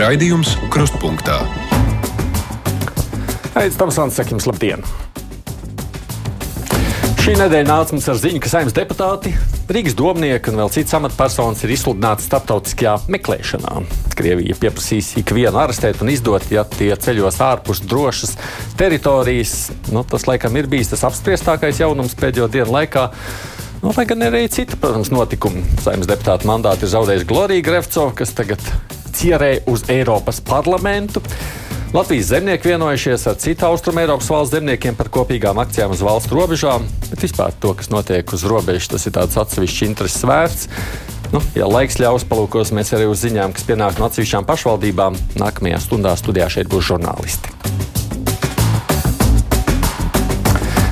Raidījums Krustpunktā. Aizsmeļamies, Tamsons, sakim, labdien! Šī nedēļa nāca mums ar ziņu, ka saimnes deputāti, Rīgas domnieki un vēl citas amatpersonas ir izsludināti starptautiskajā meklēšanā. Krievija pieprasīs ikvienu arestēt un izdot, ja tie ceļos ārpus drošas teritorijas. Nu, tas, laikam, ir bijis tas apspriestākais jaunums pēdējo dienu laikā. Nu, lai gan arī citi, protams, notikumi. Saimnes deputāta mandātu ir zaudējis Glorija Grefcova, kas tagad cierē uz Eiropas parlamentu. Latvijas zemnieki vienojušies ar citu Austrumēropas valsts zemniekiem par kopīgām akcijām uz valstu robežām, bet vispār to, kas notiek uz robežas, tas ir tāds atsevišķs intereses vērts. Nu, ja laiks ļaus, palūkosimies arī uz ziņām, kas pienāk no atsevišķām pašvaldībām. Nākamajā stundā studijā šeit būs žurnālisti.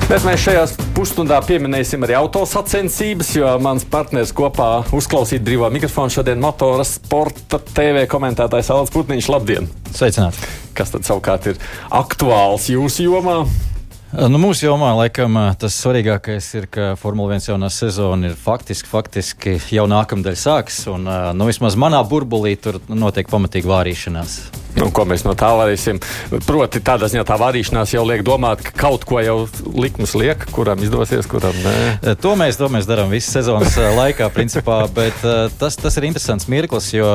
Bet mēs šajā pusstundā pieminēsim arī autosacensības, jo mans partneris kopā uzklausīt brīvā mikrofonu šodien motora sporta TV komentētājs Alans Putniņš. Labdien! Sveicināti! Kas tad savukārt ir aktuāls jūsu jomā? Nu, mūsu jomā laikam tas svarīgākais ir, ka Formule 1 jaunā sezona ir faktiski, faktiski jau nākamnedēļ sāks. Un, nu, vismaz manā burbulī tur notiek pamatīga vārīšanās. Nu, ko mēs no tā varēsim? Proti, tādā ziņā tā vārīšanās jau liek domāt, ka kaut ko jau likums liek, kuram izdosies, kuram nē. To mēs, to mēs darām visu sezonas laikā, principā. Bet tas, tas ir interesants mirklis, jo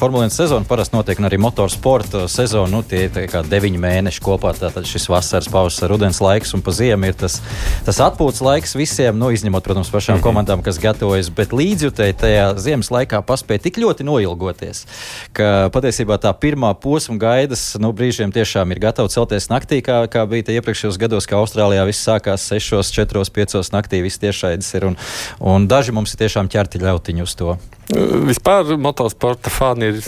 Formule 1 sezona parasti notiek arī motorsporta sezona. Nu, tie ir deviņi mēneši kopā. Tātad šis vasaras pauzes, rudens laiks un pa ziemu ir tas, tas atpūtas laiks visiem, nu, izņemot, protams, pašām mm -hmm. komandām, kas gatavojas. Bet līdzjutēji tajā ziemas laikā paspēja tik ļoti noilgoties, ka patiesībā tā pirmā posma gaidas nu, brīžiem tiešām ir gatavi celties naktī, kā, kā bija iepriekšējos gados, kad Austrālijā viss sākās 6, 4, 5 naktī. Viss tiešraides ir un, un daži mums ir tiešām ķerti ļautiņu uz to. Vispār motosporta fani ir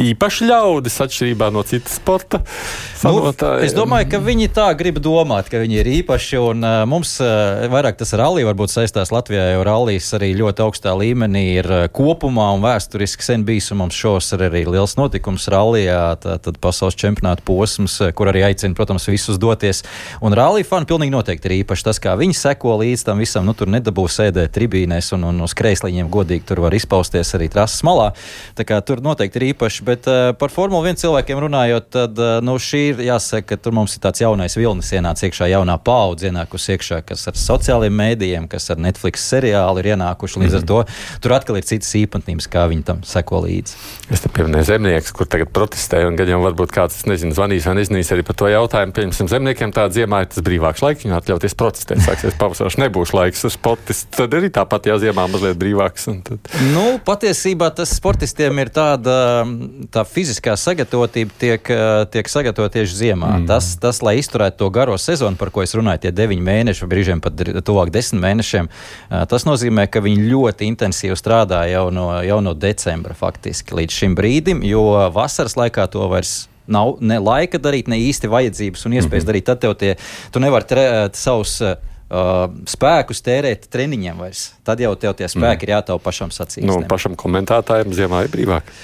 īpaši ļaudis atšķirībā no citas sporta. Nu, es domāju, ka viņi tā grib domāt, ka viņi ir īpaši. Un, uh, mums uh, vairāk tas ar rallija varbūt saistās Latvijā, jo rallijas arī ļoti augstā līmenī ir uh, kopumā un vēsturiski sen bijis. Mums šos ir arī liels notikums rallijā, tad pasaules čempionāta posms, kur arī aicina, protams, visus doties. Un rallija fani pilnīgi noteikti ir īpaši tas, kā viņi seko līdz tam visam. Nu, tur nedabūs sēdēt tribīnēs un, un uz kreisliņiem godīgi tur var var izpausties arī trases malā. Tur noteikti ir īpaši, bet uh, par Formuli 1 cilvēkiem runājot, tad uh, nu, šī ir jāsaka, ka tur mums ir tāds jaunais vilnis ienācis iekšā, jaunā paudze ienākusi iekšā, kas ar sociālajiem mēdījiem, kas ar Netflix seriālu ir ienākuši. Līdz mm. ar mhm. to tur atkal ir citas īpatnības, kā viņi tam seko līdzi. Es te pieminēju zemniekus, kur tagad protestē, un gan jau varbūt kāds, nezinu, zvanīs vai nezinīs arī par to jautājumu. Pieņemsim, zemniekiem tāda ziemā ir tas brīvāks laiks, viņi atļauties protestēt. Sāksies pavasaris, nebūs laiks uz sportis, tad arī tāpat jā, ziemā mazliet brīvāks. Tad... Nu, patiesībā tas sportistiem ir tāda tā fiziskā sagatavotība, tiek, tiek sagatavota tieši ziemā. Mm. Tas, tas, lai izturētu to garo sezonu, par ko es runāju, tie deviņi mēneši, brīžiem pat tuvāk desmit mēnešiem, tas nozīmē, ka viņi ļoti intensīvi strādā jau no, jau no decembra faktiski līdz šim brīdim, jo vasaras laikā to vairs nav ne laika darīt, ne īsti vajadzības un iespējas mm -hmm. darīt. Tad tev tie, tu nevari tre, savus uh, spēkus tērēt treniņiem vairs. Tad jau tev tie spēki mm. ir jātaupa pašam sacīt. Nu, pašam komentētājam ziemā ir brīvāk.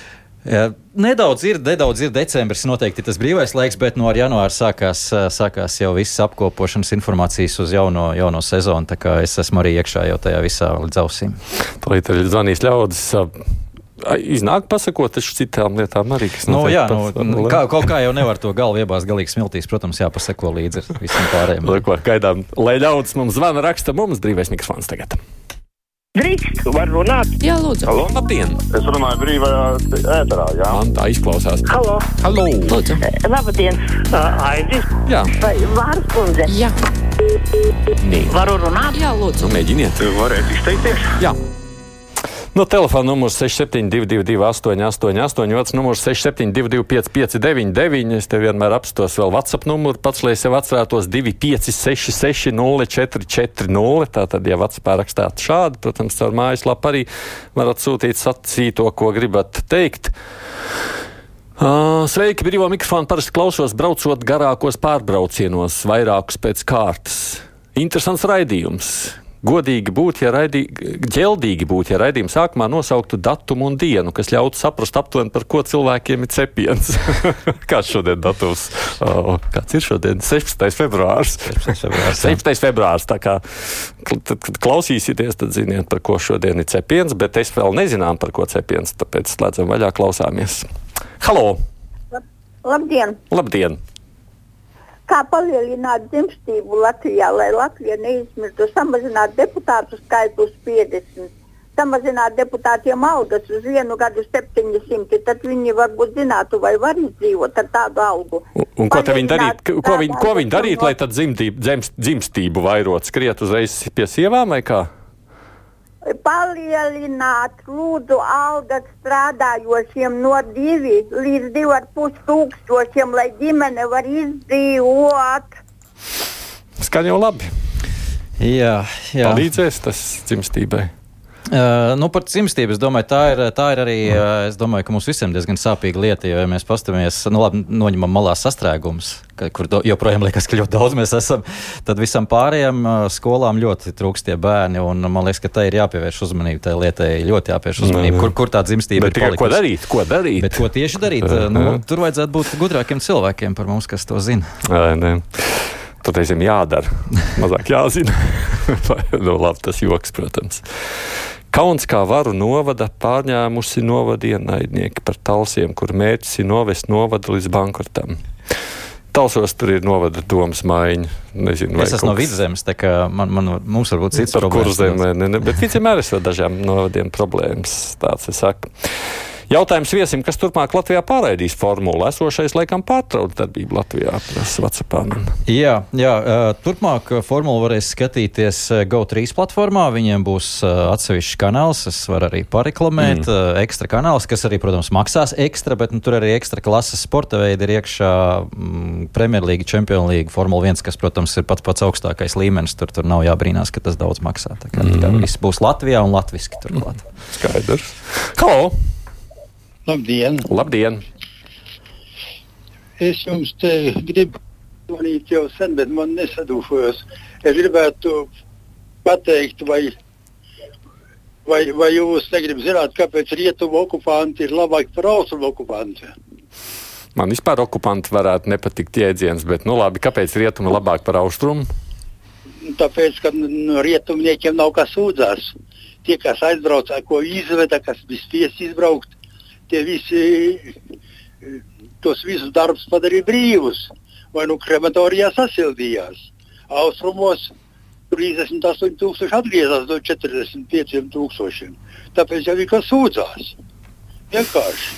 Ja, nedaudz ir, nedaudz ir decembris, noteikti tas brīvais laiks, bet no janvāra sākās, sākās jau viss apkopošanas informācijas uz jauno, jauno sezonu. Tā kā es esmu arī iekšā jau tajā visā līdz ausīm. Tūlīt ir zvanījis ļaudis Iznāk pasakot, taču citām lietām arī. Nu, jā, nu, kā, kaut kā jau nevar to galvu iebāzt galīgi smiltīs. Protams, jāpasako līdzi visam pārējiem. Leko, gaidām, lai ļaudis mums zvana, raksta mums brīvais mikrofons tagad. Drīkst, var runāt? Jā, lūdzu. Halo, labdien! Es runāju brīvajā ēterā, jā. Man tā izklausās. Halo! Halo! Lūdzu. Labdien! Aidi? Jā. Vai Vārs kundze? Jā. Nē. Varu runāt? Jā, lūdzu. Nu, mēģiniet. Varētu izteikties? Jā. No telefona numurs 6722, 888, otrs numurs 672, 559, es te vienmēr apstos vēl WhatsApp numuru, pats, lai sev atcerētos 256, 0440. Tātad, ja WhatsApp rakstāt šādi, protams, caur mājaslapu arī varat sūtīt sacīto, ko gribat teikt. Sveiki, brīvā mikrofona parasti klausos, braucot garākos pārbraucienos, vairākus pēc kārtas. Interesants raidījums. Godīgi būtu, ja raidī, ģeldīgi būtu, ja raidījuma sākumā nosauktu datumu un dienu, kas ļautu saprast aptuveni, par ko cilvēkiem ir cepiens. Kāds šodien datums? O, kāds ir šodien? 16. februārs. 16. februārs, jā. 16. februārs. Tā kā tad, kad klausīsieties, tad ziniet, par ko šodien ir cepiens, bet es vēl nezinām, par ko cepiens, tāpēc slēdzam vaļā, klausāmies. Halo! Labdien! Labdien! Kā palielināt dzimstību Latvijā, lai Latvija neizmirstu, samazināt deputātu skaitu uz 50, samazināt deputātiem algas uz vienu gadu 700, tad viņi varbūt zinātu, vai var izdzīvot ar tādu algu. Un, un ko viņi darīt? Palielināt Ko viņi, ko viņi strādājošo darīt, lai tad dzimtību, dzims, dzimstību vairot? Skriet uzreiz pie sievām vai kā? Palielināt lūdzu algas strādājošiem no 2 līdz 2,5 tūkstošiem, lai ģimene var izdzīvot. Skan jau labi. Jā, jā. Palīdzēs tas dzimstībai. Uh, nu, par dzimstību es domāju, tā ir, tā ir arī. Uh, es domāju, ka mums visiem diezgan sāpīga lieta, jo ja mēs paskatāmies, nu, labi, noņemam malā sastrēgumus, ka, kur do, joprojām liekas, ka ļoti daudz mēs esam. Tad visam pārējiem uh, skolām ļoti trūkst tie bērni, un man liekas, ka tai ir jāpievērš uzmanība. Tai lietai ļoti jāpievērš uzmanība, kur, kur tā dzimstība Bet ir. ko darīt? Ko darīt? Bet ko tieši darīt? Nu, tur vajadzētu būt gudrākiem cilvēkiem par mums, kas to zina. Ai, nē. Tur reizēm jādara. Mazāk jāzina. nu, labi, tas joks, protams. Kauns kā varu novada pārņēmusi novada ienaidnieki par talsiem, kur mērķis ir novest novadu līdz bankrotam. Talsos tur ir novada domas maiņa. Nezinu, Es esmu no vidzemes, tā kā man, man, mums varbūt cits Par kuru problēmas. zemē, ne, ne, bet vienmēr ir ar dažām novadiem problēmas. Tāds ir saka. Jautājums viesim, kas turpmāk Latvijā pārraidīs formulu. Esošais laikam pārtrauc darbību Latvijā. Jā, jā turpmāk formulu varēs skatīties ā, GO3 platformā. Viņiem būs atsevišķs kanāls, es varu arī pareklamēt, mm. ekstra kanāls, kas arī, protams, maksās ekstra, bet nu, tur arī ekstra klases sporta veidi ir iekšā mm, Premjerlīga, League, Formula 1, kas, protams, ir pats pats augstākais līmenis. Tur, tur nav jābrīnās, ka tas daudz maksā. Tā kā, kā viss būs Latvijā un latviski turklāt. Skaidrs. Halo! Labdien! Labdien! Es jums te gribu zvanīt jau sen, bet man nesadūšos. Es gribētu pateikt, vai, vai, vai jūs negribat zināt, kāpēc rietumu okupanti ir labāki par austrumu okupantiem? Man vispār okupanti varētu nepatikt jēdziens, bet, nu labi, kāpēc rietumi labāk par austrumu? Tāpēc, ka no rietumniekiem nav kas sūdzās. Tie, kas aizbrauca, ko izveda, kas bija spiests izbraukt, tie visi eh, tos visus darbus padarīja brīvus. Vai nu krematorijā sasildījās. Austrumos 38,000 atgriezās no 45,000. Tāpēc jau ir kas sūdzās. Vienkārši.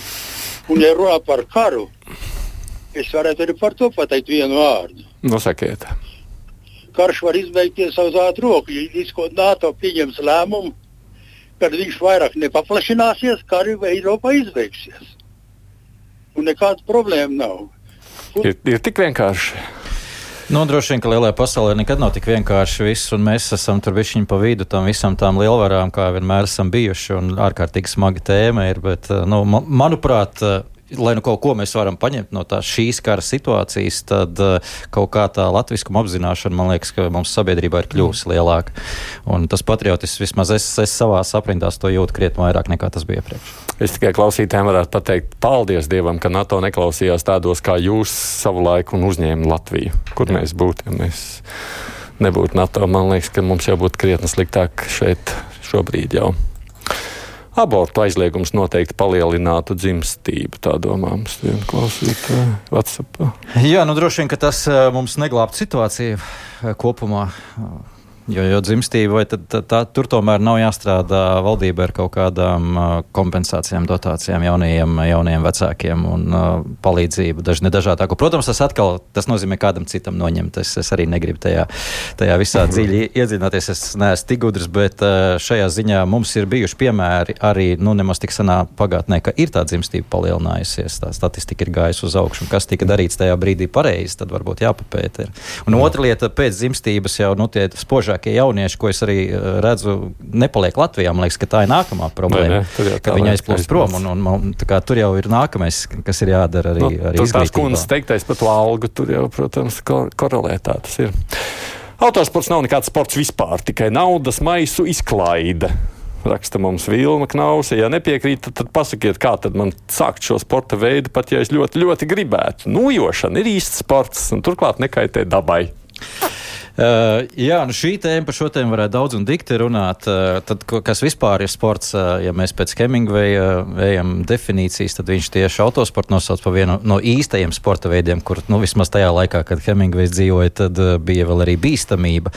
Un, ja runā par karu, es varētu arī par to pateikt vienu vārdu Nosakiet. karš var izbeigties uz ātru roku. Ja izko NATO pieņems lēmumu, kad viņš vairāk nepaplašināsies, kā arī Eiropā izbeigsies. Un nekāda problēma nav. Ir, ir tik vienkārši. Nu, droši vien, ka lielajā pasaulē nekad nav tik vienkārši viss, un mēs esam tur višķiņi pa vidu tam visam tām lielvarām, kā vienmēr esam bijuši, un ārkārtīgi smaga tēma ir, bet, nu, ma manuprāt, lai nu kaut ko mēs varam paņemt no tās šīs kara situācijas, tad uh, kaut kā tā latviskuma apzināšana, man liekas, ka mums sabiedrībā ir kļuvusi lielāka. Un tas patriotisms, vismaz es, es savā aprindās to jūtu krietni vairāk nekā tas bija iepriekš. Es tikai klausītājiem varētu pateikt, paldies Dievam, ka NATO neklausījās tādos kā jūs savu laiku un uzņēma Latviju. Kur mēs būtu, ja mēs nebūtu NATO? Man liekas, ka mums jau būtu krietni sliktāk šeit šobrīd jau. Abortu aizliegums noteikti palielinātu dzimstību. Tā domā mums viena klausītāja WhatsApp. Jā, nu droši vien, ka tas uh, mums neglābtu situāciju uh, kopumā. Jo, jo dzimstība, vai tad, tad, tā, tur tomēr nav jāstrādā valdībai ar kaut kādām kompensācijām, dotācijām jaunajiem, jaunajiem vecākiem un uh, palīdzību daž, nedažādāku. Protams, tas atkal tas nozīmē kādam citam noņemt. Es, es arī negribu tajā, tajā visā dziļi iedzināties. Es neesmu tik gudrs, bet uh, šajā ziņā mums ir bijuši piemēri arī nu, nemaz tik senā pagātnē, ka ir tā dzimstība palielinājusies. Tā statistika ir gājusi uz augšu. Kas tika darīts tajā brīdī pareizi, tad varbūt jāpapēta. ir. Un otra lieta, pēc dzimstības jau nu, tie spožākie jaunieši, ko es arī uh, redzu, nepaliek Latvijā. Man liekas, ka tā ir nākamā problēma. Jau Kad tālāk viņi aizplūst prom, un, un, un kā tur jau ir nākamais, kas ir jādara arī, Nu, arī tur tās kundzes teiktais par to algu, tur jau, protams, ko- korelē tā tas ir. Autosports nav nekāds sports vispār, tikai naudas maisu izklaide. Raksta mums Vilna Knausa. Ja nepiekrīt, tad, pasakiet, kā tad man sākt šo sporta veidu, pat ja es ļoti, ļoti gribētu. Nojošana ir īsts sports un turklāt nekaitē dabai. Uh, jā, nu šī tēma par šo tēmu varētu daudz un dikti runāt. Uh, tad, kas vispār ir sports, uh, ja mēs pēc Hemingveja ejam definīcijas, tad viņš tieši autosportu nosauc par vienu no īstajiem sporta veidiem, kur nu, vismaz tajā laikā, kad Hemingvejs dzīvoja, tad uh, bija vēl arī bīstamība.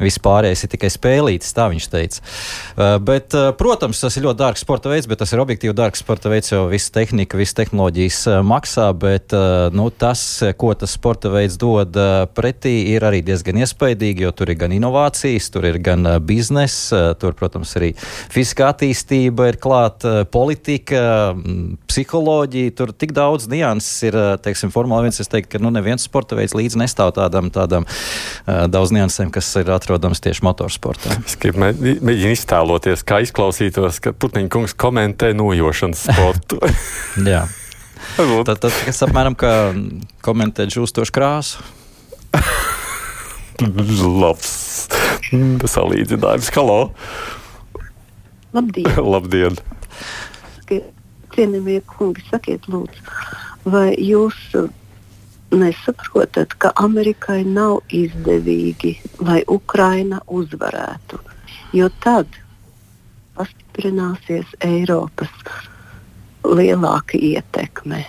Vispārējais ir tikai spēlītis, tā viņš teica. Uh, bet, uh, protams, tas ir ļoti dārgs sporta veids, bet tas ir objektīvi dārgs sporta veids, jo visa tehnika, visa tehnoloģijas uh, maksā, bet uh, nu, tas, ko tas sporta veids dod uh, pretī, ir arī diezgan iespējams iespaidīgi, jo tur ir gan inovācijas, tur ir gan uh, biznesa, uh, tur, protams, arī fiziskā attīstība ir klāta, uh, politika, psiholoģija. Tur tik daudz nianses ir, teiksim, Formula 1. Es teiktu, ka nu, neviens sporta veids līdzi nestāv tādam, tādam daudz niansēm, kas ir atrodams tieši motorsportā. Es mēģinu iztēloties, kā izklausītos, ka Putniņa kungs komentē nojošanas sportu. Jā. Tad, tad tas apmēram kā komentēt žūstošu krāsu. Labs salīdzinājums. Halo! Labdien! Labdien. Cienījamie kungi, sakiet, lūdzu, vai jūs uh, nesaprotat, ka Amerikai nav izdevīgi, lai Ukraina uzvarētu? Jo tad pastiprināsies Eiropas lielāka ietekme.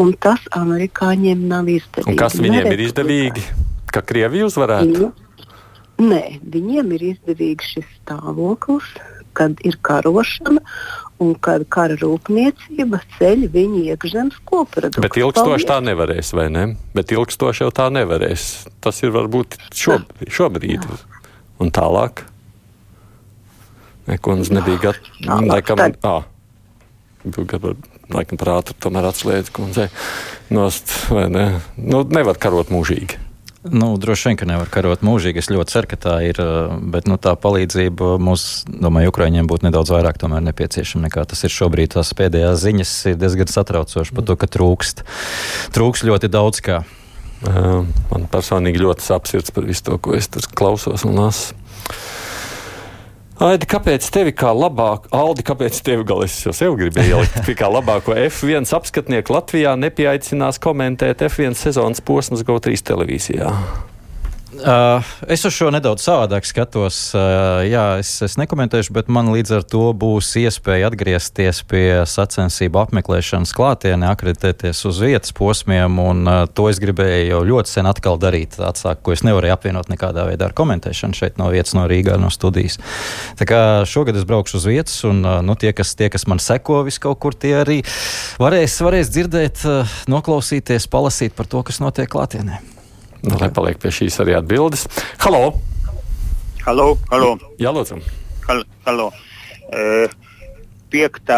Un tas amerikāņiem nav izdevīgi. Un kas viņiem Neredz, ir izdevīgi? ka Krievija uzvarētu? Viņu, nē, viņiem ir izdevīgs šis stāvoklis, kad ir karošana un kad kara rūpniecība ceļ viņu iekšzemes koproduktu. Bet ilgstoši tā nevarēs, vai ne? Bet ilgstoši jau tā nevarēs. Tas ir varbūt šobrīd. šobrīd. Un tālāk? Neko mums nebija gatavs. Laikam, ah, laikam par ātru tomēr atslēdz kundzei. Nost, vai ne? Nu, nevar karot mūžīgi. Nu, droši vien, ka nevar karot mūžīgi. Es ļoti ceru, ka tā ir. Eh, bet nu, tā palīdzība mums, domāju, Ukraiņiem būtu nedaudz vairāk nepieciešama nekā tas ir šobrīd. Tās pēdējās ziņas ir diezgan satraucošas par to, ka trūkst, trūkst ļoti daudz kā. Man personīgi ļoti sāp sirds par visu to, ko es tur klausos un lasu. Aidi, kāpēc tevi kā labāk, Aldi, kāpēc tevi galā es jau sev gribēju ielikt, kā labāko F1 apskatnieku Latvijā nepieaicinās komentēt F1 sezonas posmas GO3 televīzijā? Uh, es uz šo nedaudz savādāk skatos. Uh, jā, es, es nekomentēšu, bet man līdz ar to būs iespēja atgriezties pie sacensību apmeklēšanas klātienē, akreditēties uz vietas posmiem, un uh, to es gribēju jau ļoti sen atkal darīt. Atsākt, ko es nevarēju apvienot nekādā veidā ar komentēšanu šeit no vietas, no Rīgā, no studijas. Tā kā šogad es braukšu uz vietas, un uh, nu, tie, kas, tie, kas man seko vis kaut kur, tie arī varēs, varēs dzirdēt, uh, noklausīties, palasīt par to, kas notiek klātienē. Nu, lai paliek pie šīs arī atbildes. Halo! Halo, halo. Jā, lūdzu. Halo, halo. Uh, 5.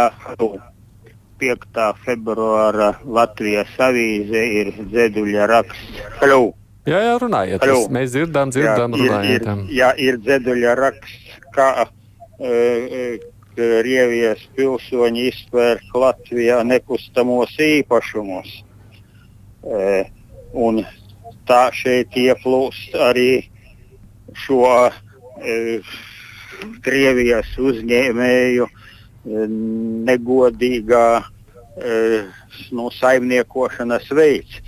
5. februāra Latvijas avīze ir dzēduļa raksts. Halo! Jā, jā, runājiet. Halo. Es, mēs dzirdam, dzirdam, jā, runājiet. Ir, ir, jā, ir dzēduļa raksts, kā uh, Krievijas pilsoņi izpērk Latvijā nekustamos īpašumus. Uh, un tā šeit ieplūst arī šo e, Krievijas uzņēmēju e, negodīgā e, nu, saimniekošanas veids.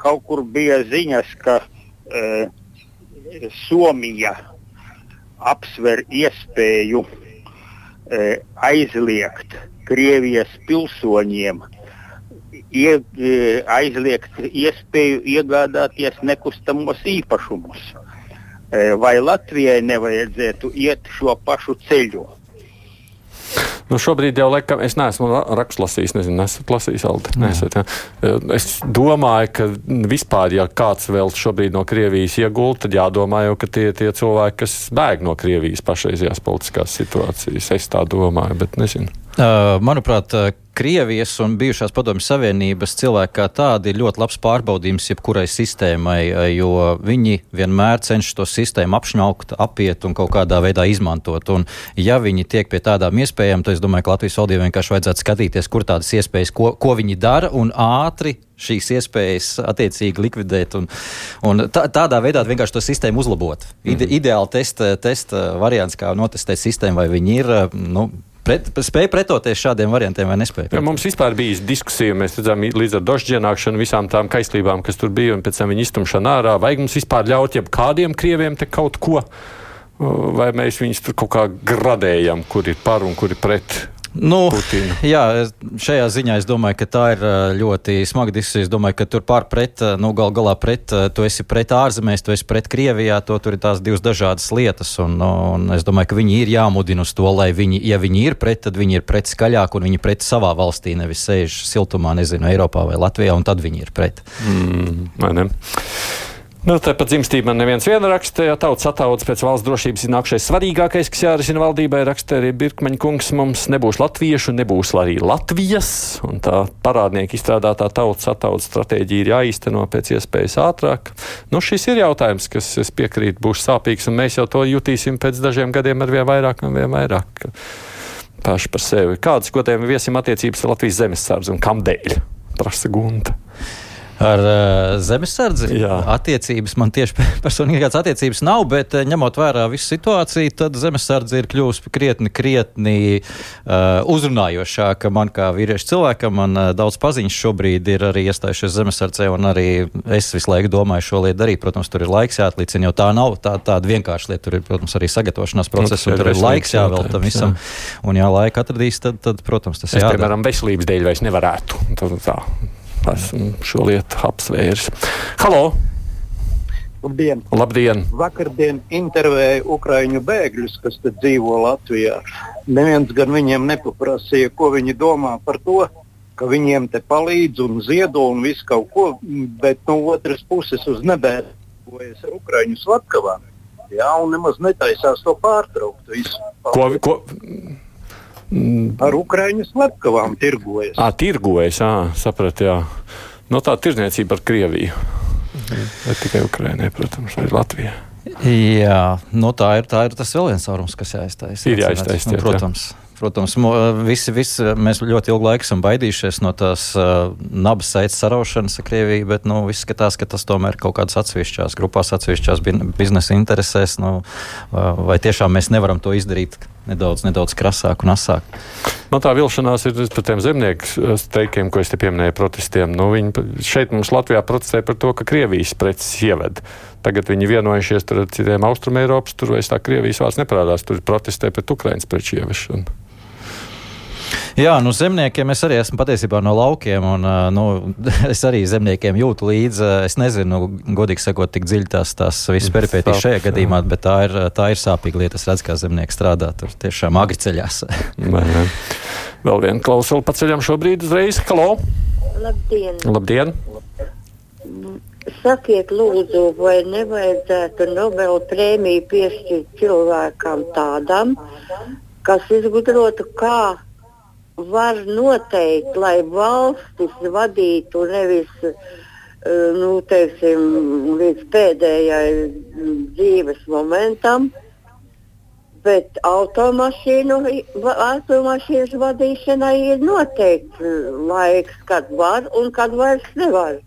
Kaut kur bija ziņas, ka e, Somija apsver iespēju e, aizliegt Krievijas pilsoņiem ie, e, aizliegt iespēju iegādāties nekustamos īpašumus. E, vai Latvijai nevajadzētu iet šo pašu ceļu? Nu, šobrīd jau laikam, es neesmu rakstu lasījis, nezinu, esat lasījis Alde. Nesat, ja. E, es domāju, ka vispār, ja kāds vēl šobrīd no Krievijas iegulda, tad jādomā jau, ka tie ir tie cilvēki, kas bēg no Krievijas pašreizējās politiskās situācijas. Es tā domāju, bet nezinu. Uh, manuprāt, uh, Krievijas un bijušās padomjas Savienības cilvēki kā tādi ir ļoti labs pārbaudījums jebkurai sistēmai, uh, jo viņi vienmēr cenšas to sistēmu apšņaukt, apiet un kaut kādā veidā izmantot. Un, ja viņi tiek pie tādām iespējām, tad es domāju, ka Latvijas valdībai vienkārši vajadzētu skatīties, kur tādas iespējas, ko, ko viņi dara un ātri šīs iespējas attiecīgi likvidēt un, un tā, tādā veidā vienkārši to sistēmu uzlabot. Ide, mm. Ideāli testa, testa variants, kā notestēt sistēmu, vai viņi ir. Nu, Pret, spēja pretoties šādiem variantiem vai nespēja? Ja mums vispār bija diskusija, mēs redzam, līdz ar došu ienākšanu visām tām kaislībām, kas tur bija, un pēc tam viņa iztumšana ārā. Vajag mums vispār ļaut jebkādiem krieviem te kaut ko, vai mēs viņus tur kaut kā gradējam, kur ir par un kur ir pret. Nu, Putina. jā, šajā ziņā es domāju, ka tā ir ļoti smaga diskusija. Es domāju, ka tur pārpret, nu, gal galā pret, tu esi pret ārzemēs, tu esi pret Krievijā, to tur ir tās divas dažādas lietas. Un, un es domāju, ka viņi ir jāmudina uz to, lai viņi, ja viņi ir pret, tad viņi ir pret skaļāk un viņi pret savā valstī, nevis sēž siltumā, nezinu, Eiropā vai Latvijā, un tad viņi ir pret. Mm, Nu, Tāpat dzimstība man neviens raksta, ja tautas attaudas pēc valsts drošības ir nākšais svarīgākais, kas jārisina valdībai, raksta arī Birkmaņa kungs. Mums nebūs latviešu, nebūs arī Latvijas, un tā parādnieka izstrādātā tautas attaudas stratēģija ir jāīsteno pēc iespējas ātrāk. Nu, šis ir jautājums, kas, es piekrītu, būs sāpīgs, un mēs jau to jutīsim pēc dažiem gadiem ar vien vairāk un vien vairāk. Paši par sevi. Kādas, tiem viesim attiecības ar Latvijas zemesardzi un kam dēļ? Prasa Gunta ar uh, zemesardzi. Jā. Attiecības man tieši personīgi kādas attiecības nav, bet uh, ņemot vērā visu situāciju, tad zemesardze ir kļuvusi krietni, krietni uh, uzrunājošāka man kā vīriešu cilvēkam. Man uh, daudz paziņas šobrīd ir arī iestājušies zemesardzē, un arī es visu laiku domāju šo lietu darīt. Protams, tur ir laiks jāatlicina, jo tā nav tā, tāda vienkārša lieta. Tur ir, protams, arī sagatavošanās process, un tur ir laiks jāvēl tam visam. Jā. Un, ja laika atradīs, tad, tad protams, tas ir. Es, piemēram, veselības dēļ vairs nevarētu. Tad, tā esmu šo lietu apsvērs. Halo! Labdien! Labdien. Vakardien intervēju Ukrāņu bēgļus, kas dzīvo Latvijā. Neviens gan viņiem nepaprasīja, ko viņi domā par to, ka viņiem te palīdz un ziedo un visu kaut ko, bet no otras puses uz nebēdas ar Ukrāņu slepkavām. Jā, un nemaz netaisās to pārtraukt. Visu. Ko, ko. Ar Ukraiņu slepkavām tirgojas. À, tirgojas, jā, sapratu, jā. No tā tirdzniecība ar Krieviju. Ne tikai Ukraiņai, protams, arī Latvijai. Jā, nu tā ir, tā ir tas vēl viens caurums, kas jāiztaisa. Ir jāiztaisa, nu, protams. Jā. Protams, visi, visi mēs ļoti ilgu laiku esam baidījušies no tās uh, nabas saites saraušanas ar Krieviju, bet nu, viss skatās, ka tas tomēr kaut kādas atsevišķās grupās, atsevišķās biznesa interesēs. Nu, vai tiešām mēs nevaram to izdarīt nedaudz, nedaudz krasāk un asāk? Man tā vilšanās ir par tiem zemnieku streikiem, ko es te pieminēju, protestiem. Nu, viņi šeit mums Latvijā protestē par to, ka Krievijas preces ieved. Tagad viņi vienojušies ar citiem Austrumēropas, tur vairs tā Krievijas vārds neparādās. Tur protestē pret Ukraiņas preču ieviešanu. Jā, nu zemniekiem es arī esmu patiesībā no laukiem, un nu, es arī zemniekiem jūtu līdzi. Es nezinu, godīgi sakot, tik dziļi tās, tās visas peripētīs šajā gadījumā, bet tā ir, tā ir sāpīga lieta. Es redzu, kā zemnieki strādā tur tiešām agri ceļās. Vēl viena klausula paceļam šobrīd uzreiz. Halo! Labdien! Labdien. Sakiet, lūdzu, vai nevajadzētu Nobela prēmiju piešķirt cilvēkam tādam, kas izgudrotu, kā var noteikt, lai valstis vadītu nevis eh, nu, teiksim, līdz pēdējai dzīves momentam, bet automašīnu, automašīnas vadīšanai ir noteikts laiks, kad var un kad vairs nevar.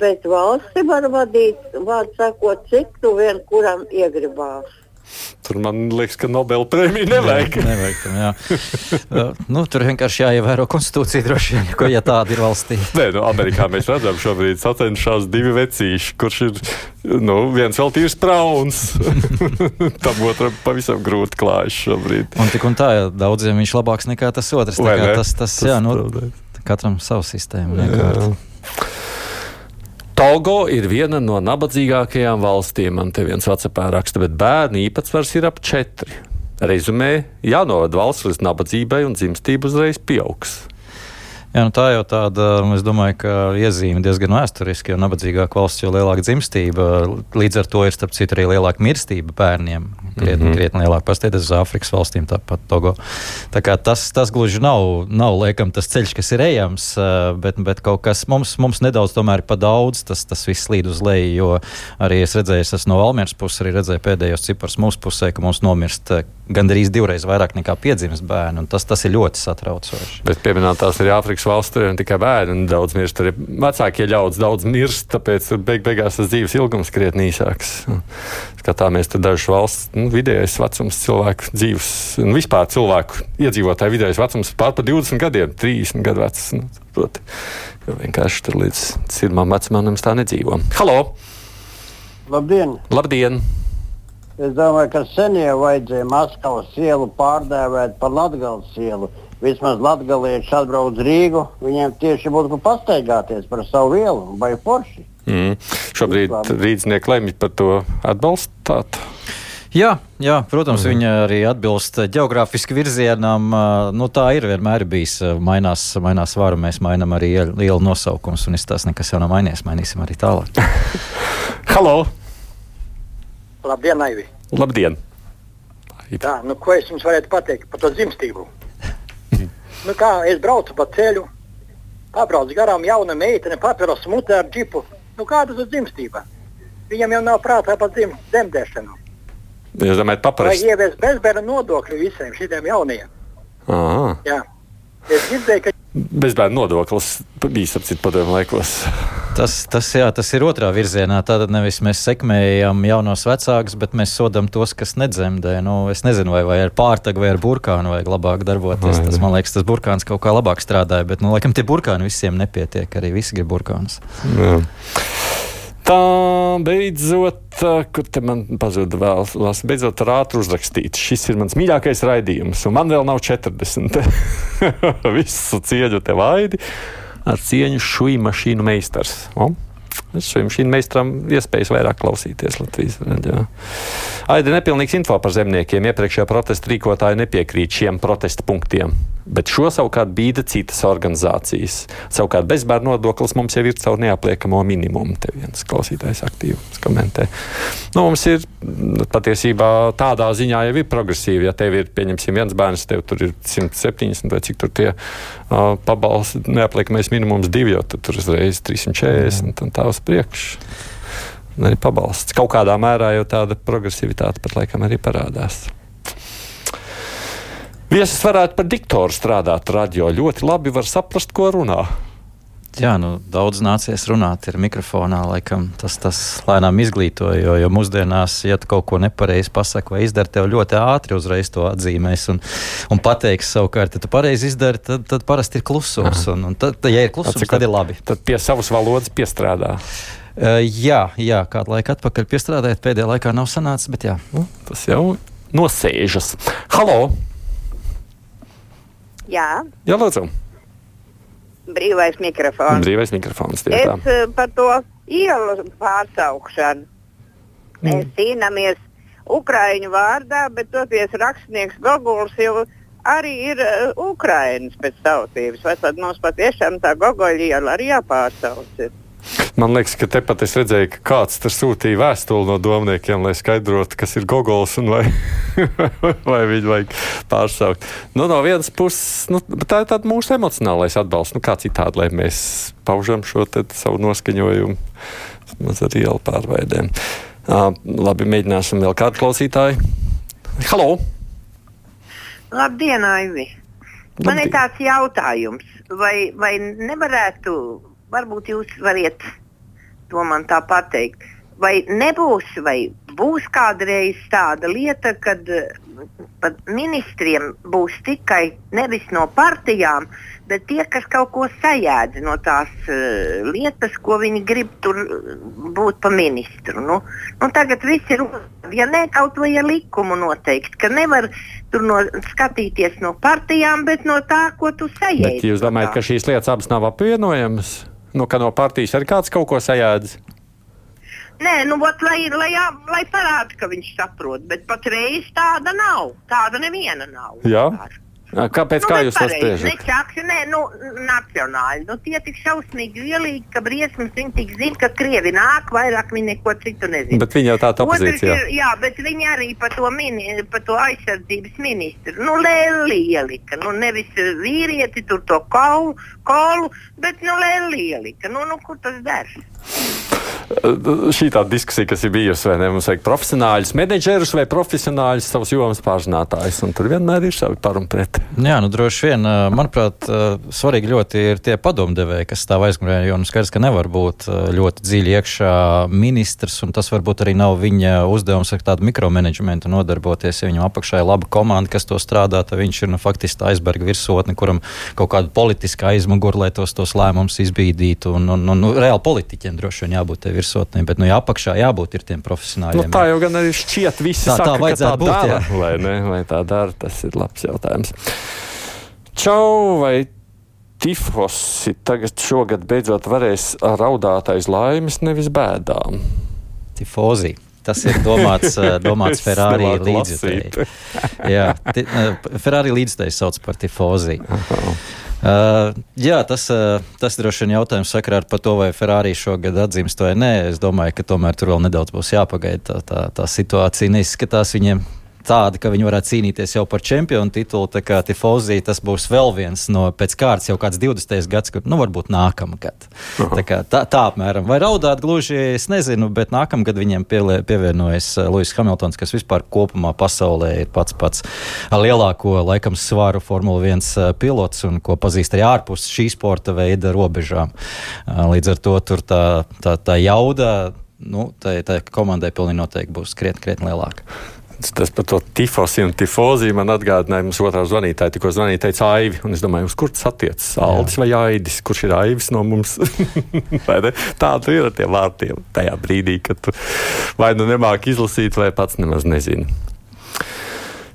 Bet valsti var vadīt, vārds sakot, cik tu vien kuram iegribās. Tur man liekas, ka Nobela prēmija nevajag. Jā, nevajag tam, jā. uh, nu, tur vienkārši jāievēro konstitūcija droši vien, ko, ja tāda ir valstī. Nē, nu, Amerikā mēs redzam šobrīd sacenšās divi vecīši, kurš ir, nu, viens vēl tīrs brauns. Tam otram pavisam grūti klājas šobrīd. Un tik un tā, daudziem viņš labāks nekā tas otrs. Tā kā tas, tas, tas, jā, nu, katram savu sistēmu. Nekārt. Togo ir viena no nabadzīgākajām valstīm. Man te viens vecapā raksta, bet bērnu īpatsvars ir ap četri. Rezumē, jānovada valsts līdz nabadzībai un dzimstība uzreiz pieaugs. Jā, nu tā jau tāda, es domāju, ka iezīme diezgan vēsturiski, jo nabadzīgāka valsts, jo lielāka dzimstība. Līdz ar to ir, starp citu, arī lielāka mirstība bērniem. Krietni, mm -hmm. krietni lielāka. Pastieties uz Āfrikas valstīm, tāpat Togo. Tā kā tas, tas gluži nav, nav liekam, tas ceļš, kas ir ejams, bet, bet kaut kas mums, mums nedaudz tomēr pa daudz, tas, tas viss slīd uz leju, jo arī es redzēju, es no Valmieras puses arī redzēju pēdējos ciprus mūsu pusē, ka mums nomirst gandrīz divreiz vairāk nekā piedzimst bērnu. Tas, tas ir ļoti satraucoši. Bet pieminētās arī Āfrikas valsts, tur ir ne tikai bērni, daudz mirst, arī vecākie ļaudis daudz mirst, tāpēc beig beigās tas dzīves ilgums krietni īsāks. Skatāmies, tad dažas valsts nu, vidējais vecums cilvēku dzīves, un vispār cilvēku iedzīvotāju vidējais vecums pār pa 20 gadiem, 30 gadu vecs. Nu, proti, vienkārši tur līdz sirmām vecumam tā nedzīvo. Halo! Labdien! Labdien! Es domāju, ka senie vajadzēja Maskavas ielu pārdēvēt par Latvijas ielu. Vismaz latvieši atbrauc Rīgu, viņiem tieši būtu pastaigāties par savu ielu vai porši. Mm. Šobrīd rīznieki lemj par to atbalstāt. Jā, jā, protams, mm. viņa arī atbilst geogrāfiski virzienam. Nu, tā ir vienmēr bijis. Mainās, mainās vāra, mēs mainām arī lielu nosaukumus, un tas nekas jau nav mainījies. Mainīsim arī tālāk. Halo! Labdien, Aivi! Labdien! Tā, nu, ko es jums varētu pateikt par to dzimstību? nu, kā es braucu pa ceļu, pabraucu garām jauna meitene, papīros mutē ar džipu. Nu, kāda tas ir dzimstība? Viņam jau nav prātā par dzim, dzemdēšanu. Jūs domājat, paprasti? Vai ievies bezbērnu nodokļu visiem šiem jaunajiem? Aha. Jā. Es dzirdēju, ka bezbērnu nodoklis bija apcīt padomu laikos. Tas, tas, jā, tas ir otrā virzienā. Tātad nevis mēs sekmējam jaunos vecākus, bet mēs sodam tos, kas nedzemdē. Nu, es nezinu, vai, vai ar pārtagu vai ar burkānu vajag labāk darboties. Tas, man liekas, tas burkāns kaut kā labāk strādāja, bet, nu, laikam, tie burkāni visiem nepietiek. Arī visi grib burkānus. Jā. Tā beidzot, kur te man pazuda vēl, beidzot ar ātru uzrakstīt. Šis ir mans mīļākais raidījums, un man vēl nav 40. Visu cieņu tev aidi ar cieņu šūnu mašīnu meistars. O? Šim, šim meistaram iespējas vairāk klausīties Latvijas raidījumā. Aida nepilnīgs info par zemniekiem. Iepriekšējā protesta rīkotāji nepiekrīt šiem protesta punktiem bet šo savukārt bīda citas organizācijas. Savukārt bezbērnu nodoklis mums jau ir caur neapliekamo minimumu. Te viens klausītājs aktīvi komentē. Nu, mums ir patiesībā tādā ziņā jau ir progresīvi. Ja tev ir, pieņemsim, viens bērns, tev tur ir 170 vai cik tur tie uh, pabalsti, neapliekamais minimums divi, jo tur uzreiz 340 mm. un tā uz priekšu. Arī pabalsts. Kaut kādā mērā jau tāda progresivitāte pat laikam arī parādās. Viesis varētu par diktoru strādāt radio. Ļoti labi var saprast, ko runā. Jā, nu, daudz nācies runāt ar mikrofonā, laikam tas, tas lēnām izglītoja. Jo, jo mūsdienās, ja tu kaut ko nepareizi pasaki vai izdari, tev ļoti ātri uzreiz to atzīmēs un, un pateiks savukārt, ja tu pareizi izdari, tad, tad parasti ir klusums. Un, un tad, ja ir klusums, Atcik, tad ir labi. Tad pie savas valodas piestrādā. Uh, jā, jā, kādu laiku atpakaļ piestrādājot, pēdējā laikā nav sanācis, bet jā. Nu, tas jau nosēžas. Halo! Jā. Jā, lūdzu. Brīvais mikrofons. Brīvais mikrofons. Es tā. Eh, par to ielu pārsaukšanu. Mm. Mēs cīnāmies Ukraiņu vārdā, bet toties rakstnieks Goguls jau arī ir uh, Ukraiņas pēc tautības. Vai tad mums patiešām tā Gogoļa iela arī jāpārsauc? Ir? Man liekas, ka tepat es redzēju, ka kāds tur sūtīja vēstuli no domniekiem, lai skaidrotu, kas ir Gogols un vai, vai viņu vajag pārsaukt. Nu, no vienas puses, nu, tā ir mūsu emocionālais atbalsts. Nu, kā citādi, lai mēs paužam šo savu noskaņojumu maz ar ielu pārveidēm. Uh, labi, mēģināsim vēl kādu klausītāju. Halo! Labdien, Aivi! Man Labdien. ir tāds jautājums, vai, vai nevarētu varbūt jūs variet to man tā pateikt. Vai nebūs, vai būs kādreiz tāda lieta, kad pat ministriem būs tikai nevis no partijām, bet tie, kas kaut ko sajēdz no tās uh, lietas, ko viņi grib tur eh, būt pa ministru. Nu, nu tagad viss ir, ja ne kaut vai ar likumu noteikt, ka nevar tur no, skatīties no partijām, bet no tā, ko tu sajēdz. Bet jūs domājat, ka šīs lietas abas nav apvienojamas? Nu, ka no partijas arī kāds kaut ko sajēdz? Nē, nu, ot, lai, lai, lai parāda, ka viņš saprot, bet patreiz tāda nav. Tāda neviena nav. Jā. Kāpēc? Nu, kā jūs to spriežat? Ne čakši, nē, nu, nacionāli. Nu, tie tik šausmīgi vielīgi, ka briesmas viņi tik zina, ka krievi nāk, vairāk viņi neko citu nezina. Bet viņi jau tāda Otrs opozīcijā. ir, jā, bet viņi arī par to, mini, par to aizsardzības ministru. Nu, Lēlī ielika. Nu, nevis vīrieti tur to kaulu, kaulu bet nu, Lēlī ielika. Nu, nu, kur tas ders? Šī tā diskusija, kas ir bijusi, vai ne? Mums vajag profesionāļus, menedžerus vai profesionāļus, savus jomas pārzinātājus. Un tur vienmēr ir savi par un pret. Jā, nu droši vien, manuprāt, svarīgi ļoti ir tie padomdevēji, kas stāv aizmugurē, jo nu, skaidrs, ka nevar būt ļoti dziļi iekšā ministrs, un tas varbūt arī nav viņa uzdevums ar tādu mikromanagementu nodarboties. Ja viņam apakšā ir laba komanda, kas to strādā, tad viņš ir nu, faktiski aizberga virsotne, kuram kaut kāda politiska aizmugure, lai tos, tos lēmumus izbīdītu. Un, un, un, nu, reāli politiķiem droši vien jābūt virsotnē, bet nu, jā, apakšā jābūt ir tiem Nu, profesionāļiem. tā jau gan arī šķiet, visi Tā- tā saka, ka tā vajadzētu būt, dara. jā. Vai, ne? vai tā dara, tas ir labs jautājums. Čau, vai tifosi tagad šogad beidzot varēs raudāt aiz laimes, nevis bēdām? Tifozī. Tas ir domāts, eh, domāts Ferrari nemāku līdzekļi. Jā, eh, Ferrari līdzekļi sauc par tifozī. Uh, jā, tas, uh, tas droši vien jautājums sakarā ar to, vai Ferrari šogad atzīst vai nē. Es domāju, ka tomēr tur vēl nedaudz būs jāpagaida. Tā, tā, tā situācija neizskatās viņiem tāda, ka viņi varētu cīnīties jau par čempionu titulu. Tā kā Tifozī tas būs vēl viens no pēc kārtas jau kāds 20. gads, kur, nu, varbūt nākamgad. Tā, kā, tā, tā apmēram. Vai raudāt gluži, es nezinu, bet nākamgad viņiem pielie, pievienojas uh, Lūsis Hamiltons, kas vispār kopumā pasaulē ir pats pats lielāko, laikam, svaru Formula 1 uh, pilots un ko pazīst arī ārpus šī sporta veida robežām. Uh, Līdz ar to tur tā, tā, tā jauda. Nu, tā, tā komandai pilnīgi noteikti būs krietni, krietni lielāka. Tas par to tifosi un tifoziju man atgādināja mums otrā zvanītāja. Tikko zvanīja, teica Aivi. Un es domāju, uz kur tas attiecas? Aldis vai Aidis? Kurš ir Aivis no mums? Tā tu ir ar tiem vārtiem tajā brīdī, kad tu vai nu nemāki izlasīt, vai pats nemaz nezini.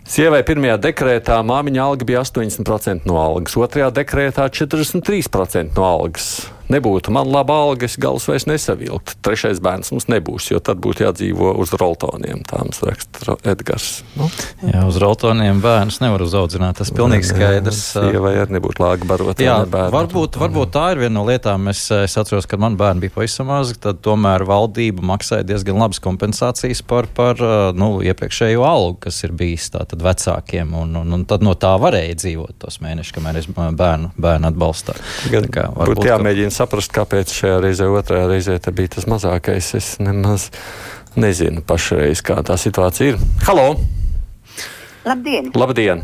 Sievai pirmajā dekrētā māmiņa alga bija 80% no algas, otrajā dekrētā 43% no algas. Nebūtu man laba alga, es galus vairs nesavilktu. Trešais bērns mums nebūs, jo tad būtu jādzīvo uz roltoniem. Tā mums raksta Edgars. Nu? Jā, uz roltoniem bērnus nevar uzaudzināt. Tas pilnīgi skaidrs. Sievai arī nebūtu lāga barot. Jā, varbūt, varbūt tā ir viena no lietām. Es, es atceros, kad man bērni bija pavisam mazi, tad tomēr valdība maksāja diezgan labas kompensācijas par, par nu, iepriekšējo algu, kas ir bijis tātad vecākiem. Un, un, un tad no tā varēja dzīvot tos mēnešus, kamēr es bērnu, bērnu kā, varbūt, jāmēģina saprast, kāpēc šajā reizē, otrajā reizē bija tas mazākais. Es nemaz nezinu pašreiz, kā tā situācija ir. Halo! Labdien! Labdien!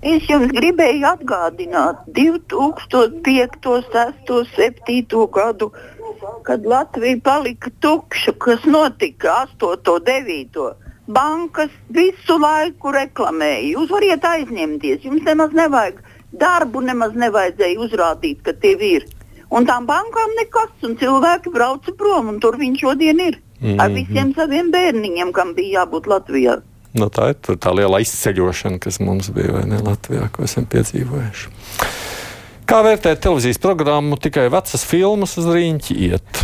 Es jums gribēju atgādināt 2005, 2006, 2007 gadu, kad Latvija palika tukša, kas notika 8, 9. Bankas visu laiku reklamēja. Jūs varat aizņemties, jums nemaz nevajag darbu, nemaz nevajadzēja uzrādīt, ka tev ir. Un tām bankām nekas, un cilvēki brauca prom, un tur viņš šodien ir. Mm -hmm. Ar visiem saviem bērniņiem, kam bija jābūt Latvijā. Nu, tā ir tā liela izceļošana, kas mums bija vai ne Latvijā, ko esam piedzīvojuši. Kā vērtēt televīzijas programmu, tikai vecas filmas uz rīņķi iet?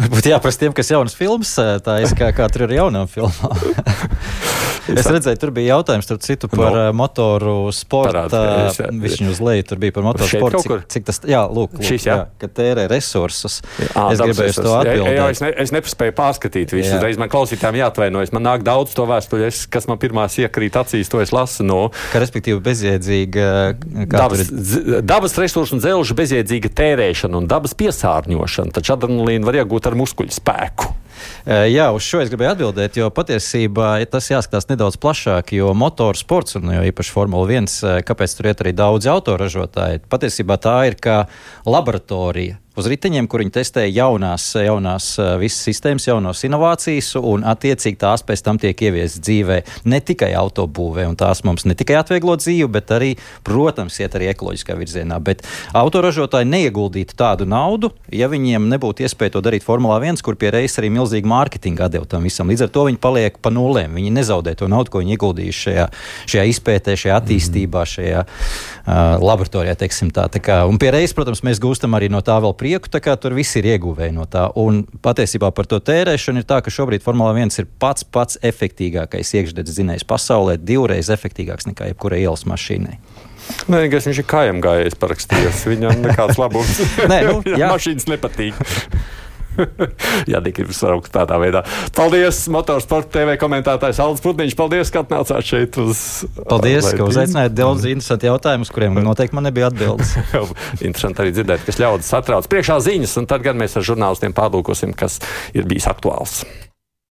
Varbūt jāprasa tiem, kas jaunas filmas, tā ir kā, kā tur ir jaunām filmām. Es redzēju, tur bija jautājums starp citu par no. motoru sportu. Viņš viņu uz leju tur bija par motoru sportu. Cik, cik tas, jā, lūk, lūk Šis, jā. jā, ka tērē resursus. À, es gribēju to atbildēt. Jā, jā, es, ne, es nepaspēju pārskatīt visu. Reiz man klausītājiem jāatvainojas. Man nāk daudz to vēstuļu, kas man pirmās iekrīt acīs, to es lasu no. Ka respektīvi bezjēdzīga. Dabas, ir... dabas resursu un dzelžu bezjēdzīga tērēšana un dabas piesārņošana. Taču adrenalīnu var iegūt ar muskuļu spēku. Jā, uz šo es gribēju atbildēt, jo patiesībā tas jāskatās nedaudz plašāk, jo motorsports, un jo īpaši Formula 1, kāpēc tur iet arī daudz autoražotāji, patiesībā tā ir kā laboratorija uz riteņiem, kur viņi testē jaunās, jaunās visas sistēmas, jaunas inovācijas, un attiecīgi tās pēc tam tiek ieviestas dzīvē ne tikai autobūvē, un tās mums ne tikai atvieglo dzīvi, bet arī, protams, iet arī ekoloģiskā virzienā. Bet autoražotāji neieguldītu tādu naudu, ja viņiem nebūtu iespēja to darīt Formulā 1, kur pie reizes arī milzīgi mārketinga atdev tam visam. Līdz ar to viņi paliek pa nulēm. Viņi nezaudē to naudu, ko viņi ieguldījuši šajā, šajā izpētē, šajā attīstībā, šajā uh, laboratorijā, tā. tā kā, un pie reizes, protams, mēs gūstam arī no tā vēl prieku prieku, tā kā tur viss ir ieguvēji no tā. Un patiesībā par to tērēšanu ir tā, ka šobrīd Formula 1 ir pats pats efektīgākais iekšdedzes zinējs pasaulē, divreiz efektīgāks nekā jebkurai ielas mašīnai. Nē, viņš ir kājām gājējis parakstījis. Viņam nekāds labums. Nē, nu, jā. mašīnas nepatīk. Jā, Dika ir saraukt tādā veidā. Paldies, Motorsporta TV komentētājs Aldis Putniņš. Paldies, ka atnācāt šeit uz. Paldies, ka uzaicinājāt daudz interesantu jautājumu, uz kuriem noteikti man nebija atbildes. Interesanti arī dzirdēt, kas ļaudis satrauc priekšā ziņas, un tad gan mēs ar žurnālistiem pārlūkosim, kas ir bijis aktuāls.